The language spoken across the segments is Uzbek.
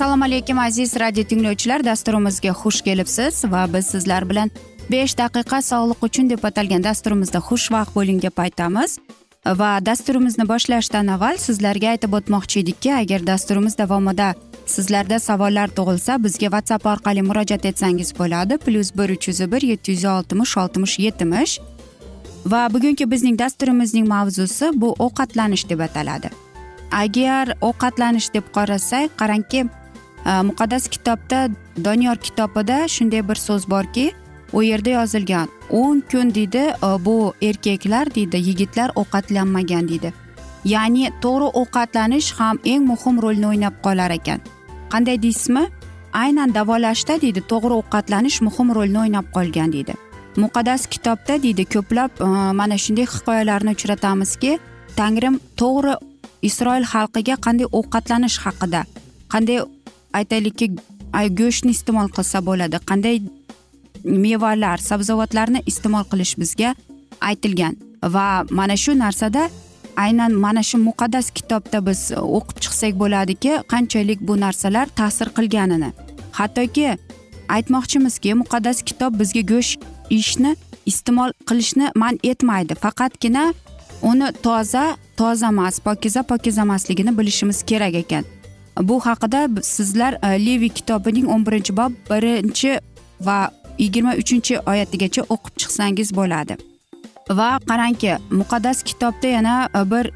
assalomu alaykum aziz radio tinglovchilar. Dasturimizga xush kelibsiz va biz sizlar bilan besh daqiqa sog'liq uchun deb atalgan dasturimizda xushvaqt bo'ling deb aytamiz. Va dasturimizni boshlashdan avval sizlarga aytib o'tmoqchi edikki agar dasturimiz davomida sizlarda savollar tug'ilsa bizga whatsapp orqali murojaat etsangiz bo'ladi. Plyus bir uch yuz bir yetti yuz oltmish oltmish yetmish. Va bugungi bizning dasturimizning mavzusi bu ovqatlanish deb ataladi. Agar ovqatlanish deb qarasak qarangki e, muqaddas kitobda doniyor kitobida shunday bir so'z borki u yerda yozilgan o'n kun deydi e, bu erkaklar deydi yigitlar ovqatlanmagan deydi. Ya'ni to'g'ri ovqatlanish ham eng muhim rolni o'ynab qolar ekan. Qanday deysizmi? Aynan davolashda deydi to'g'ri ovqatlanish muhim rolni o'ynab qolgan deydi. Muqaddas kitobda deydi ko'plab e, mana shunday hikoyalarni uchratamizki tangrim to'g'ri isroil xalqiga qanday ovqatlanish haqida qanday aytaylikki go'shtni iste'mol qilsa bo'ladi qanday mevalar sabzavotlarni iste'mol qilish bizga aytilgan. Va mana shu narsada aynan mana shu muqaddas kitobda biz e, o'qib chiqsak bo'ladiki qanchalik bu narsalar ta'sir qilganini. Hattoki aytmoqchimizki muqaddas kitob bizga go'sht ishni iste'mol qilishni man etmaydi. Faqatgina uni toza toza emas pokiza pokiza emasligini bilishimiz kerak ekan. Bu haqida sizlar e, levi kitobining o'n birinchi bob birinchi va yigirma uchinchi oyatigacha o'qib chiqsangiz bo'ladi. Va qarangki muqaddas kitobda yana e, bir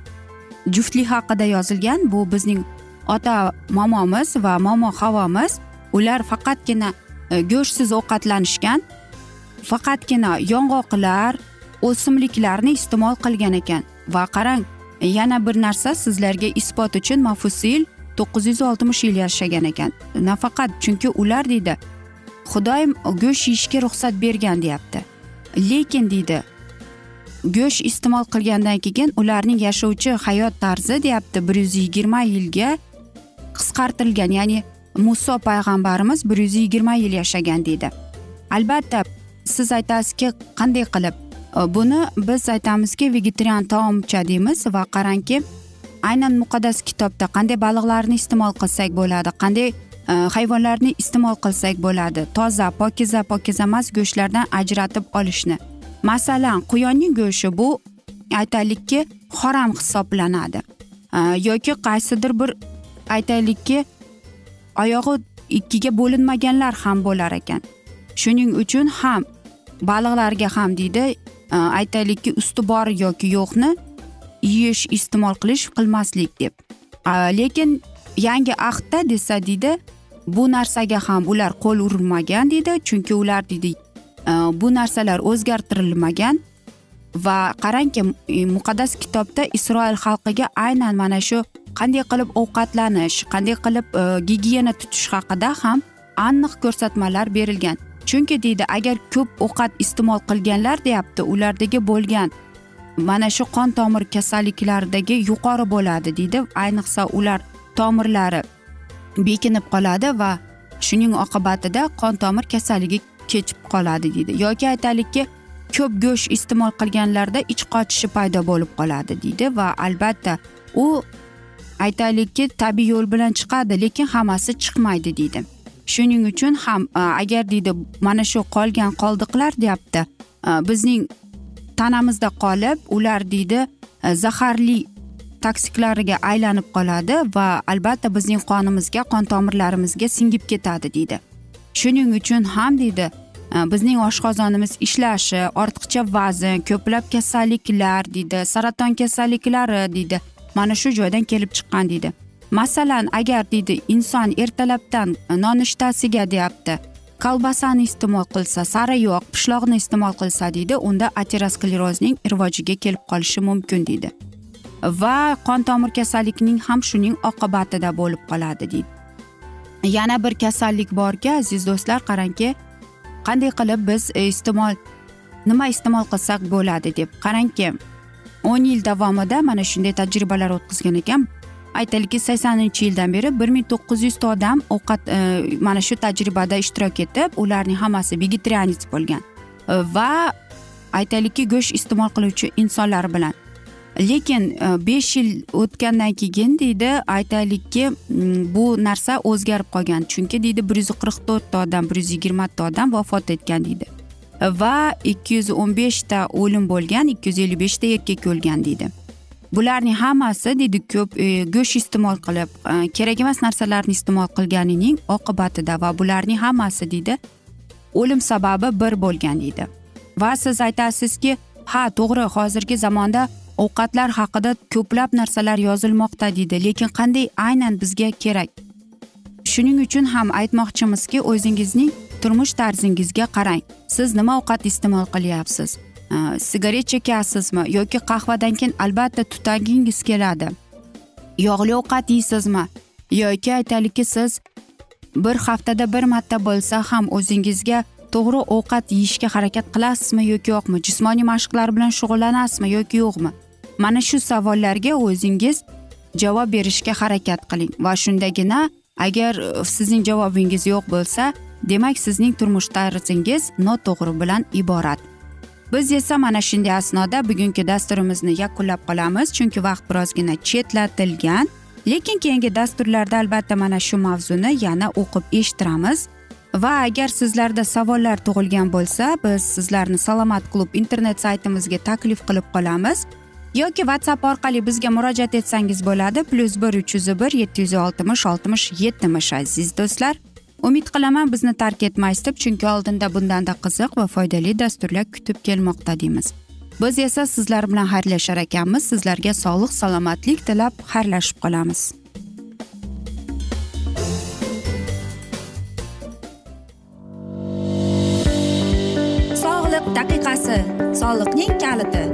juftlik haqida yozilgan bu bizning ota momomiz va momo havomiz ular faqatgina e, go'shtsiz ovqatlanishgan faqatgina yong'oqlar o'simliklarni iste'mol qilgan ekan. Va qarang yana bir narsa sizlarga isbot uchun mafusil to'qqiz yuz oltmish yil yashagan ekan. Nafaqat chunki ular deydi xudoyim go'sht yeyishga ruxsat bergan deyapti. Lekin deydi go'sht iste'mol qilgandan keyin ularning yashovchi hayot tarzi deyapti. Bir yuz yigirma yilga qisqartirilgan ya'ni muso payg'ambarimiz bir yuz yigirma yil yashagan deydi. Albatta siz aytasizki qanday qilib? E, buni biz aytamizki vegetarian taomcha deymiz va qarangki aynan muqaddas kitobda qanday baliqlarni iste'mol qilsak bo'ladi qanday e, hayvonlarni iste'mol qilsak bo'ladi toza pokiza pokiza emas go'shtlardan ajratib olishni masalan quyonning go'shti bu aytaylikki harom hisoblanadi. Yoki qaysidir bir aytaylikki oyog'i ikkiga bo'linmaganlar ham bo'lar ekan. Shuning uchun ham baliqlarga ham deydi e, aytaylikki usti bor yoki yo'qni yeyish iste'mol qilish qilmaslik deb. Lekin yangi ahdda desa deydi bu narsaga ham ular qo'l urmagan deydi chunki ular deydi Э, bu narsalar o'zgartirilmagan va qarangki muqaddas kitobda isroil xalqiga aynan mana shu qanday qilib ovqatlanish qanday qilib э, gigiyena tutish haqida ham aniq ko'rsatmalar berilgan. Chunki deydi agar ko'p ovqat iste'mol qilganlar deyapti ulardagi bo'lgan mana shu qon tomir kasalliklaridagi yuqori bo'ladi deydi. Ayniqsa ular tomirlari bekinib qoladi va shuning oqibatida qon tomir kasalligi kechib qoladi deydi. Yoki aytaylikki ko'p go'sht iste'mol qilganlarda ich qochishi paydo bo'lib qoladi deydi va albatta u aytaylikki tabiiy yo'l bilan chiqadi lekin hammasi chiqmaydi deydi. Shuning uchun ham e, agar deydi mana shu qolgan qoldiqlar deyapti e, bizning tanamizda qolib ular deydi e, zaharli toksiklariga aylanib qoladi va albatta bizning qonimizga qon tomirlarimizga singib ketadi deydi. Shuning uchun ham deydi bizning oshqozonimiz ishlashi ortiqcha vazn ko'plab kasalliklar deydi saraton kasalliklari deydi mana shu joydan kelib chiqqan deydi. Masalan agar deydi inson ertalabdan e, nonushtasiga deyapti. Kolbasani iste'mol qilsa sariyoq pishloqni iste'mol qilsa deydi unda aterosklerozning rivojiga kelib qolishi mumkin deydi. Va qon tomir kasalligining ham shuning oqibatida bo'lib qoladi deydi. Yana bir kasallik borki aziz do'stlar qarangki qanday qilib biz iste'mol nima iste'mol qilsak bo'ladi deb. Qarangki o'n yil davomida mana shunday tajribalar o'tkazgan ekan. Aytaylikki saksoninchi yildan beri bir ming to'qqiz yuzta odam ovqat e, mana shu tajribada ishtirok etib ularning hammasi vegetarianец bo'lgan. E, va aytaylikki go'sht iste'mol qiluvchi insonlar bilan lekin e, besh yil o'tgandan keyin deydi aytaylikki bu narsa o'zgarib qolgan. Chunki deydi bir yuz qirq to'rtta odam bir yuz yigirmata odam vafot etgan deydi. Va ikki yuz o'n beshta o'lim bo'lgan ikki yuz ellik beshta erkak o'lgan deydi. Bularning hammasi deydi ko'p e, go'sht iste'mol qilib e, kerak emas narsalarni iste'mol qilganining oqibatida va bularning hammasi deydi o'lim sababi bir bo'lgan deydi. Va siz aytasizki ha to'g'ri hozirgi zamonda ovqatlar haqida ko'plab narsalar yozilmoqda deydi. Lekin qanday aynan bizga kerak? Shuning uchun ham aytmoqchimizki o'zingizning turmush tarzingizga qarang. Siz nima ovqat iste'mol qilyapsiz? Sigaret chekasizmi yoki qahvadan keyin albatta tutagingiz keladi. Yog'li ovqat yeysizmi? Yoki aytaylikki siz bir haftada bir marta bo'lsa ham o'zingizga to'g'ri ovqat yeyishga harakat qilasizmi yoki yo'qmi? Jismoniy mashqlar bilan shug'ullanasizmi yoki yo'qmi? Mana shu savollarga o'zingiz javob berishga harakat qiling va shundagina agar e, sizning javobingiz yo'q bo'lsa demak sizning turmush tarzingiz noto'g'ri bilan iborat. Biz esa mana shunday asnoda bugungi dasturimizni yakunlab qolamiz chunki vaqt birozgina chetlatilgan. Lekin keyingi dasturlarda albatta mana shu mavzuni yana o'qib eshittiramiz. Va agar sizlarda savollar tug'ilgan bo'lsa biz sizlarni salomat klub internet saytimizga taklif qilib qolamiz. Yoki whatsapp orqali bizga murojaat etsangiz bo'ladi. Plyus bir uch yuz bir yetti yuz oltmish oltmish yetmish aziz do'stlar. Umid qilaman bizni tark etmaysiz deb chunki oldinda bundanda qiziq va foydali dasturlar kutib kelmoqda deymiz. Biz esa sizlar bilan xayrlashar ekanmiz. Sizlarga sog'lik salomatlik tilab xayrlashib qolamiz. Sog'liq daqiqasi. Soliqning kaliti.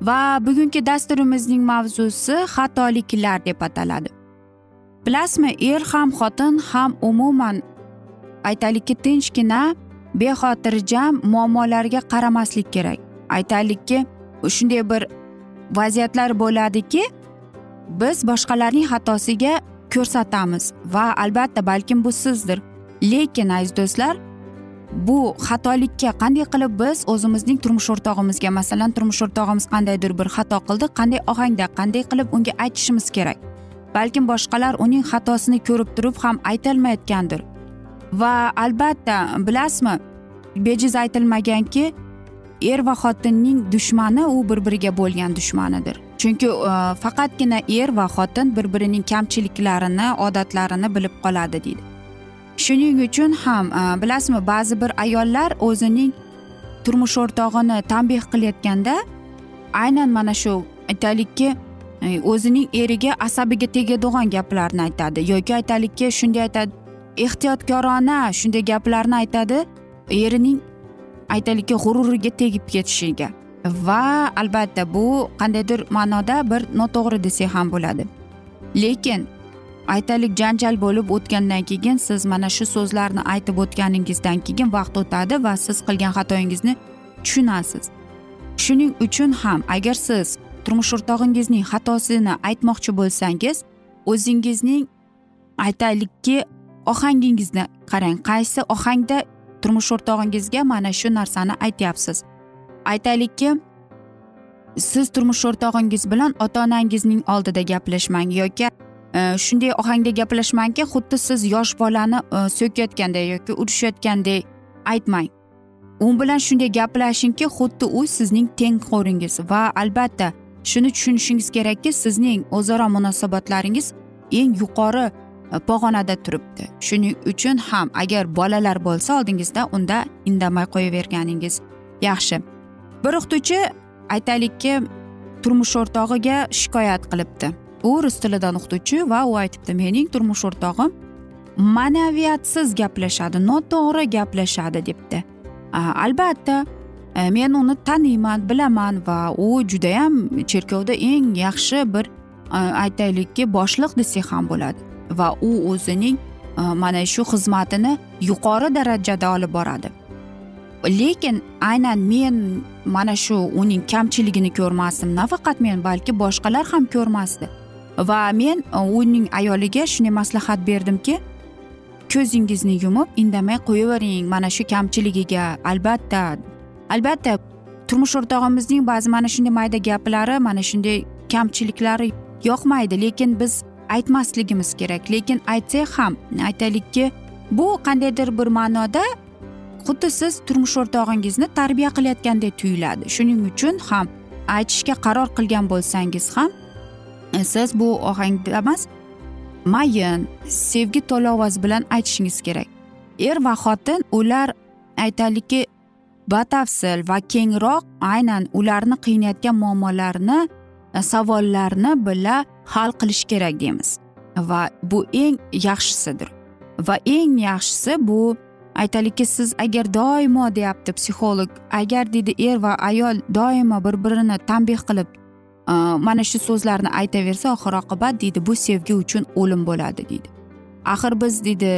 Va bugungi dasturimizning mavzusi xatoliklar deb ataladi. Bilasizmi er ham xotin ham umuman aytaylikki tinchgina bexotirjam muammolarga qaramaslik kerak. Aytaylikki shunday bir vaziyatlar bo'ladiki biz boshqalarning xatosiga ko'rsatamiz va albatta balkim bu sizdir. Lekin aziz do'stlar bu xatolikka qanday qilib biz o'zimizning turmush o'rtog'imizga masalan turmush o'rtog'imiz qandaydir bir xato qildi qanday ohangda qanday qilib unga aytishimiz kerak? Balkim boshqalar uning xatosini ko'rib turib ham aytolmayotgandir. Va albatta bilasizmi bejiz aytilmaganki er va xotinning dushmani u bir biriga bo'lgan dushmanidir. Chunki e, faqatgina er va xotin bir birining kamchiliklarini odatlarini bilib qoladi deydi. Shuning uchun ham e, bilasizmi ba'zi bir ayollar o'zining turmush o'rtog'ini tanbeh qilayotganda aynan mana shu aytaylikki e, o'zining eriga asabiga tegadigan gaplarni aytadi. Yoki aytaylikki shunday aytadi ehtiyotkorona shunday gaplarni aytadi erining aytaylikki g'ururiga tegib ketishiga. Va albatta bu qandaydir ma'noda bir noto'g'ri desak ham bo'ladi. Lekin aytaylik janjal bo'lib o'tgandan keyin siz mana shu so'zlarni aytib o'tganingizdan keyin vaqt o'tadi va siz qilgan xatoyingizni tushunasiz. Shuning uchun ham agar siz turmush o'rtog'ingizning xatosini aytmoqchi bo'lsangiz o'zingizning aytaylikki ohangingizni qarang qaysi ohangda turmush o'rtog'ingizga mana shu narsani aytyapsiz? Aytaylikki siz turmush o'rtog'ingiz bilan ota onangizning oldida gaplashmang yoki shunday ohangda gaplashmangki xuddi siz yosh bolani e, so'kayotganday yoki urishayotgandek aytmang. U bilan shunday gaplashingki xuddi u sizning tengqo'ringiz va albatta shuni tushunishingiz kerakki sizning o'zaro munosabatlaringiz eng yuqori e, pog'onada turibdi. Shuning uchun ham agar bolalar bo'lsa oldingizda unda indamay qo'yaverganingiz yaxshi. Bir o'qituvchi aytaylikki turmush o'rtog'iga shikoyat qilibdi. U rus tilidan o'qituvchi va u aytibdi mening turmush o'rtog'im ma'naviyatsiz gaplashadi noto'g'ri gaplashadi debdi. Albatta e, men uni taniyman bilaman va u judayam cherkovda eng yaxshi bir e, aytaylikki boshliq desak ham bo'ladi va u o'zining e, mana shu xizmatini yuqori darajada olib boradi. Lekin aynan men mana shu uning kamchiligini ko'rmasdim nafaqat men balki boshqalar ham ko'rmasdi. Va men e, uning ayoliga shunday maslahat berdimki ko'zingizni yumib indamay qo'yavering mana shu kamchiligiga. Albatta albatta turmush o'rtog'imizning ba'zi mana shunday mayda gaplari mana shunday kamchiliklari yoqmaydi lekin biz aytmasligimiz kerak. Lekin aytsak ham aytaylikki bu qandaydir bir ma'noda xuddi siz turmush o'rtog'ingizni tarbiya qilayotgandek tuyuladi. Shuning uchun ham aytishga qaror qilgan bo'lsangiz ham siz bu ohangda emas. Mayin sevgi to'la ovoz bilan aytishingiz kerak. Er va xotin ular aytaylikki batafsil va kengroq aynan ularni qiynayotgan muammolarni e, savollarni bila hal qilish kerak deymiz. Va bu eng yaxshisidir. Va eng yaxshisi bu aytaylikki siz agar doimo deyapti psixolog agar deydi er va ayol doimo bir birini tanbeh qilib Э, mana shu so'zlarni aytaversa oxir oqibat deydi bu sevgi uchun o'lim bo'ladi deydi. Axir biz deydi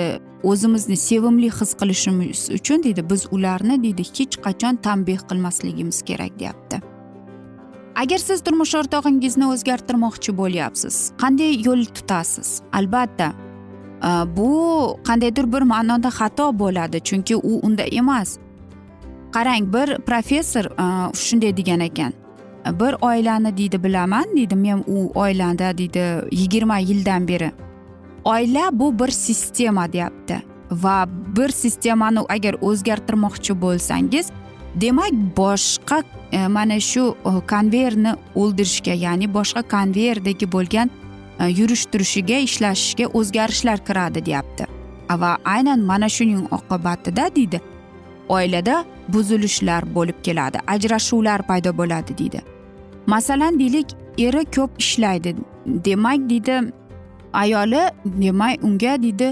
o'zimizni sevimli his qilishimiz uchun deydi biz ularni deydi hech qachon tanbeh qilmasligimiz kerak deyapti. Agar siz turmush o'rtog'ingizni o'zgartirmoqchi bo'lyapsiz qanday yo'l tutasiz? Albatta e, bu qandaydir bir ma'noda xato bo'ladi chunki u unda emas. Qarang bir professor e, shunday degan ekan. Bir oilani deydi bilaman deydi men u oilada deydi yigirma yildan beri. Oila bu bir sistema deyapti. Va bir sistemani agar o'zgartirmoqchi bo'lsangiz demak boshqa e, mana shu e, konveyerni o'ldirishga ya'ni boshqa konveyerdagi bo'lgan e, yurish turishiga ishlashishga o'zgarishlar kiradi deyapti. Va aynan mana shuning oqibatida deydi oilada buzilishlar bo'lib keladi ajrashuvlar paydo bo'ladi deydi. Masalan deylik eri ko'p ishlaydi demak deydi ayoli demak unga deydi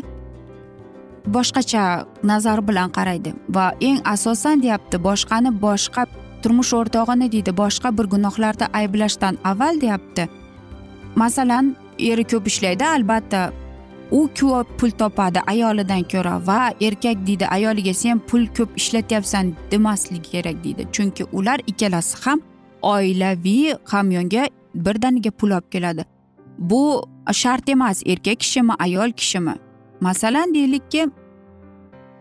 boshqacha nazar bilan qaraydi va eng asosan deyapti boshqani boshqa turmush o'rtog'ini deydi boshqa bir gunohlarda ayblashdan avval deyapti. Masalan eri ko'p ishlaydi albatta u ko'p pul topadi ayolidan ko'ra va erkak deydi ayoliga sen pul ko'p ishlatyapsan demasligi kerak deydi. Chunki ular ikkalasi ham oilaviy hamyonga birdaniga pul olib keladi. Bu shart emas erkak kishimi ayol kishimi? Masalan deylikki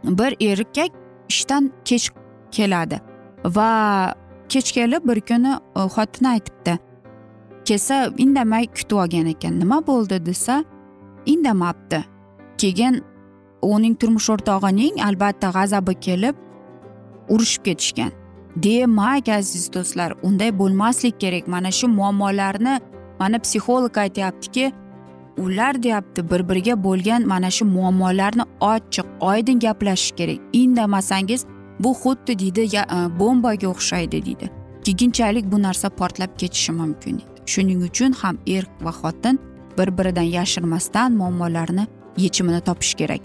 bir erkak ishdan kech keladi va kech kelib bir kuni e, xotini aytibdi kelsa indamay kutib olgan ekan nima bo'ldi? desa indamabdi keyin uning turmush o'rtog'ining albatta g'azabi kelib urushib ketishgan. Demak aziz do'stlar unday bo'lmaslik kerak. Mana shu muammolarni mana psixolog aytyaptiki ular deyapti bir biriga bo'lgan mana shu muammolarni ochiq oydin gaplashish kerak. Indamasangiz bu xuddi deydi e, bombaga o'xshaydi deydi. Keyinchalik bu narsa portlab ketishi mumkin shuning uchun ham er va xotin bir biridan yashirmasdan muammolarni yechimini topish kerak.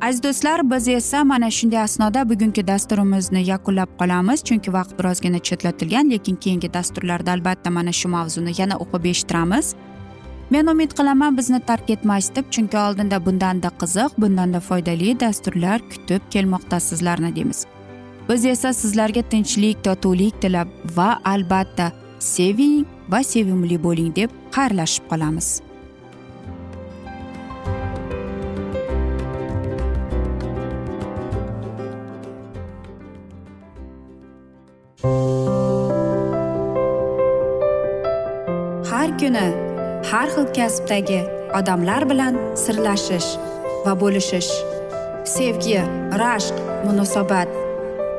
Aziz do'stlar biz esa mana shunday asnoda bugungi dasturimizni yakunlab qolamiz. Chunki vaqt birozgina chetlatilgan lekin keyingi dasturlarda albatta mana shu mavzuni yana o'qib eshittiramiz. Men umid qilaman bizni tark etmaysiz deb chunki oldinda bundanda qiziq bundanda foydali dasturlar kutib kelmoqda sizlarni deymiz. Biz esa sizlarga tinchlik totuvlik tilab va albatta seving va sevimli bo'ling deb xayrlashib qolamiz. Har kuni har xil kasbdagi odamlar bilan sirlashish va bo'lishish sevgi rashq munosabat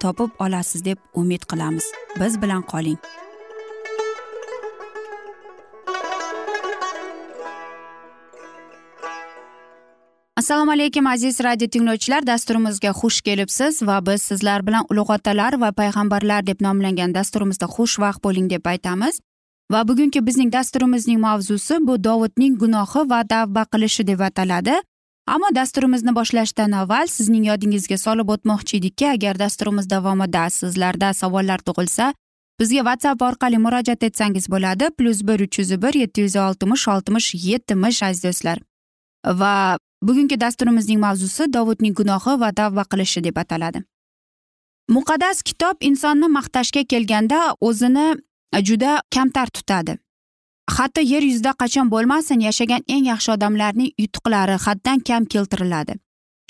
topib olasiz deb umid qilamiz. Biz bilan qoling. Assalomu alaykum aziz radio tinglovchilar. Dasturimizga xush kelibsiz va biz sizlar bilan ulug' otalar va payg'ambarlar deb nomlangan dasturimizda xushvaqt bo'ling deb aytamiz. Va bugungi bizning dasturimizning mavzusi bu dovudning gunohi va tavba qilishi deb ataladi. Ammo dasturimizni boshlashdan avval sizning yodingizga solib o'tmoqchi edikki agar dasturimiz davomida sizlarda savollar tug'ilsa bizga whatsapp orqali murojaat etsangiz bo'ladi. Plyus bir uch yuz bir yetti yuz oltmish oltmish yetmish aziz do'stlar. Va bugungi dasturimizning mavzusi dovudning gunohi va tavba qilishi deb ataladi. Muqaddas kitob insonni maqtashga kelganda o'zini juda kamtar tutadi. Hatto yer yuzida qachon bo'lmasin yashagan eng yaxshi odamlarning yutuqlari haddan kam keltiriladi.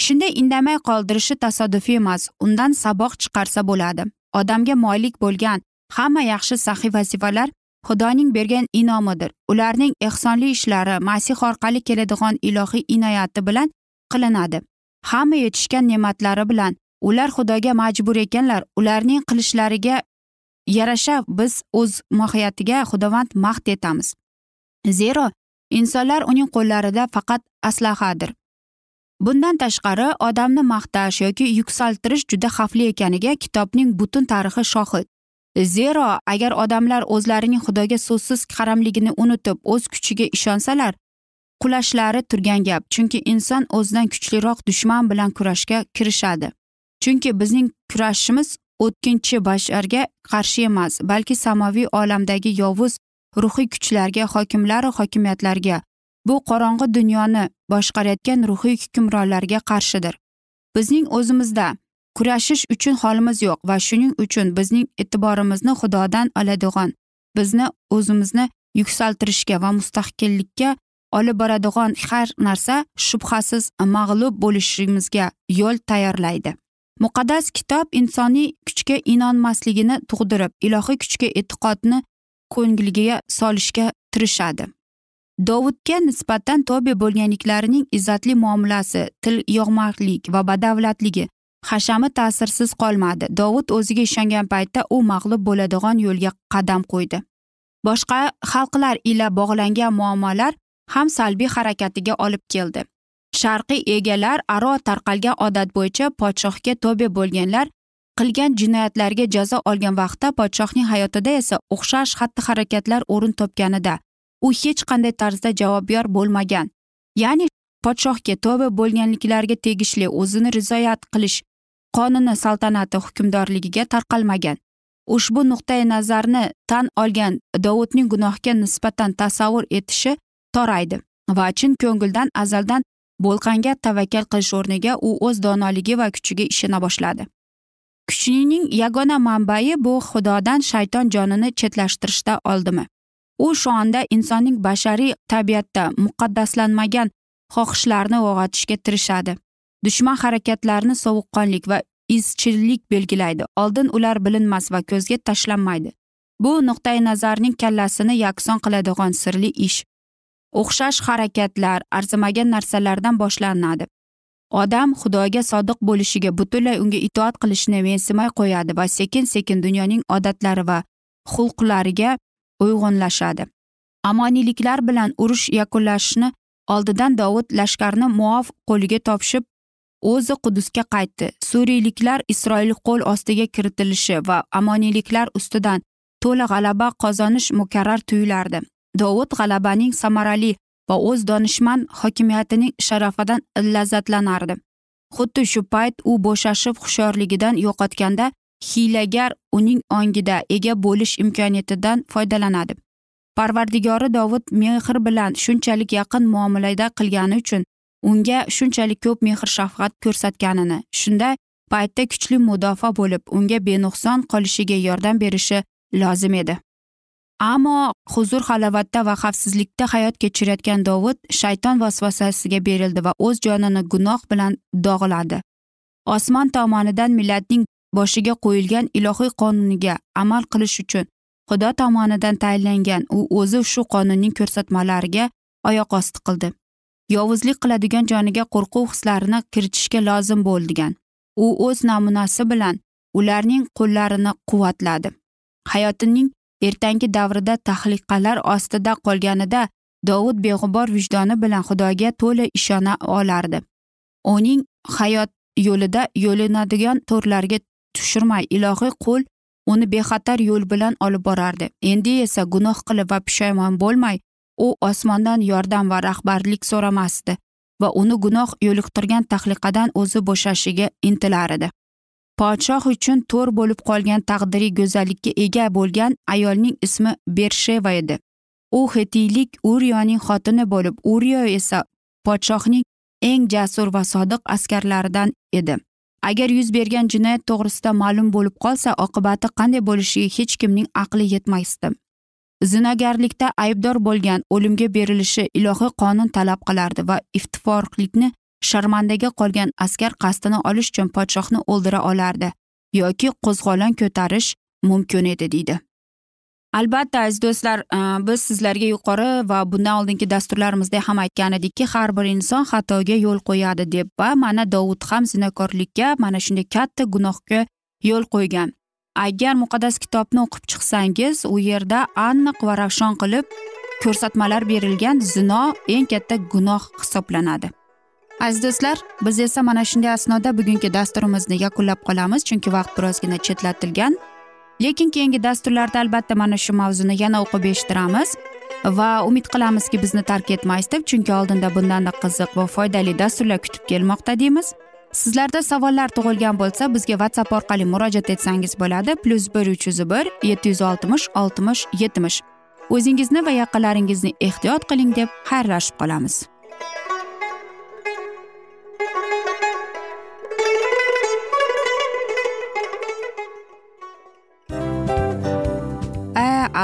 Shunday indamay qoldirishi tasodifiy emas undan saboq chiqarsa bo'ladi. Odamga moylik bo'lgan hamma yaxshi saxiy vazifalar xudoning bergan inomidir. Ularning ehsonli ishlari masih orqali keladigan ilohiy inoyati bilan qilinadi. Hamma yetishgan ne'matlari bilan ular xudoga majbur ekanlar. Ularning qilishlariga yarasha biz o'z mohiyatiga xudovand mahd etamiz zero insonlar uning qo'llarida faqat aslahadir. Bundan tashqari odamni maqtash yoki yuksaltirish juda xavfli ekaniga kitobning butun tarixi shohid. Zero agar odamlar o'zlarining xudoga so'zsiz qaramligini unutib o'z kuchiga ishonsalar qulashlari turgan gap chunki inson o'zidan kuchliroq dushman bilan kurashga kirishadi. Chunki bizning kurashimiz o'tkinchi basharga qarshi emas balki samoviy olamdagi yovuz ruhiy kuchlarga hokimlaru hokimiyatlarga. Bu qorong'i dunyoni boshqarayotgan ruhiy hukmronlarga qarshidir. Bizning o'zimizda kurashish uchun holimiz yo'q va shuning uchun bizning e'tiborimizni xudodan oladigan bizni o'zimizni yuksaltirishga va mustahkillikka olib boradigan har narsa shubhasiz mag'lub bo'lishimizga yo'l tayyorlaydi. Muqaddas kitob insoniy kuchga inonmasligini tug'dirib ilohiy kuchga e'tiqodni ko'ngliga solishga tirishadi. Dovudga nisbatan tobe bo'lganliklarining izzatli muomalasi til yog'maqlik va badavlatligi hashami ta'sirsiz qolmadi. Dovud o'ziga ishongan paytda u mag'lub bo'ladigan yo'lga qadam qo'ydi. Boshqa xalqlar ila bog'langan muammolar ham salbiy harakatiga olib keldi. Sharqiy egalar aro tarqalgan odat bo'yicha podshohga tobe bo'lganlar qilgan jinoyatlarga jazo olgan vaqtda podshohning hayotida esa o'xshash xatti harakatlar o'rin topganida u hech qanday tarzda javobgar bo'lmagan. Ya'ni podshohga tobe bo'lganliklarga tegishli o'zini rizoyat qilish qonuni saltanati hukmdorligiga tarqalmagan. Ushbu nuqtai nazarni tan olgan dovudning gunohga nisbatan tasavvur etishi toraydi va chin ko'ngildan azaldan bo'lqanga tavakkal qilish o'rniga u o'z donoligi va kuchiga ishona boshladi. Kuchning yagona manbai bu xudodan shayton jonini chetlashtirishda oldimi? U shu onda insonning bashariy tabiatda muqaddaslanmagan xohishlarni uyg'otishga tirishadi. Dushman harakatlarini sovuqqonlik va izchillik belgilaydi. Oldin ular bilinmas va ko'zga tashlanmaydi. Bu nuqtai nazarning kallasini yakson qiladigan sirli ish. O'xshash harakatlar arzimagan narsalardan boshlanadi. Odam xudoga sodiq bo'lishiga butunlay unga itoat qilishni mensimay qo'yadi va sekin sekin dunyoning odatlari va xulqlariga uyg'unlashadi. Amoniyliklar bilan urush yakunlashni oldidan dovud lashkarni muof qo'liga topshib o'zi qudusga qaytdi. Suriyliklar isroil qo'l ostiga kiritilishi va amoniyliklar ustidan to'la g'alaba qozonish mukarrar tuyulardi. Dovud g'alabaning samarali va o'z donishmand hokimiyatining sharafidan lazzatlanardi. Xuddi shu payt u bo'shashib hushyorligidan yo'qotganda hiylagar uning ongida ega bo'lish imkoniyatidan foydalanadi. Parvardigori dovud mehr bilan shunchalik yaqin muomalada qilgani uchun unga shunchalik ko'p mehr shafqat ko'rsatganini shunda paytda kuchli mudofaa bo'lib unga benuqson qolishiga yordam berishi lozim edi. Ammo huzur halovatda va xavfsizlikda hayot kechirayotgan dovud shayton vasvasasiga berildi va o'z jonini gunoh bilan dog'ladi. Osmon tomonidan millatning boshiga qo'yilgan ilohiy qonuniga amal qilish uchun xudo tomonidan tayinlangan u o'zi shu qonunning ko'rsatmalariga oyoq osti qildi. Yovuzlik qiladigan joniga qo'rquv hislarini kiritishga lozim bo'lgan u o'z namunasi bilan ularning qo'llarini quvvatladi. Hayotining ertangi davrida tahliqalar ostida qolganida dovud beg'ubor vijdoni bilan xudoga to'la ishona olardi. Uning hayot yo'lida yo'linadigan to'rlarga tushirmay ilohiy qo'l uni bexatar yo'l bilan olib borardi. Endi esa gunoh qilib va pushaymon bo'lmay u osmondan yordam va rahbarlik so'ramasdi va uni gunoh yo'liqtirgan tahliqadan o'zi bo'shashiga intilar edi. Podshoh uchun to'r bo'lib qolgan taqdiriy go'zallikka ega bo'lgan ayolning ismi bersheva edi. U hetiylik uriyoning xotini bo'lib uriyo esa podshohning eng jasur va sodiq askarlaridan edi. Agar yuz bergan jinoyat to'g'risida ma'lum bo'lib qolsa oqibati qanday bo'lishiga hech kimning aqli yetmasdi. Zinogarlikda aybdor bo'lgan o'limga berilishi ilohiy qonun talab qilardi va iftiforlikni sharmandaga qolgan askar qasdini olish uchun podshohni o'ldira olardi yoki qo'zg'olon ko'tarish mumkin edi deydi. Albatta aziz do'stlar e, biz sizlarga yuqori va bundan oldingi dasturlarimizda ham aytgan edikki har bir inson xatoga yo'l qo'yadi deb va mana dovud ham zinokorlikka mana shunday katta gunohga yo'l qo'ygan. Agar muqaddas kitobni o'qib chiqsangiz u yerda aniq va ravshon qilib ko'rsatmalar berilgan zino eng katta gunoh hisoblanadi. Aziz do'stlar biz esa mana shunday asnoda bugungi dasturimizni yakunlab qolamiz chunki vaqt birozgina chetlatilgan. Lekin keyingi dasturlarda albatta mana shu mavzuni yana o'qib eshittiramiz va umid qilamizki bizni tark etmaysiz deb chunki oldinda bundanda qiziq va foydali dasturlar kutib kelmoqda deymiz. Sizlarda savollar tug'ilgan bo'lsa bizga whatsapp orqali murojaat etsangiz bo'ladi. Plyus bir uch yuz bir yetti yuz oltmish oltmish yetmish. O'zingizni va yaqinlaringizni ehtiyot qiling deb xayrlashib qolamiz.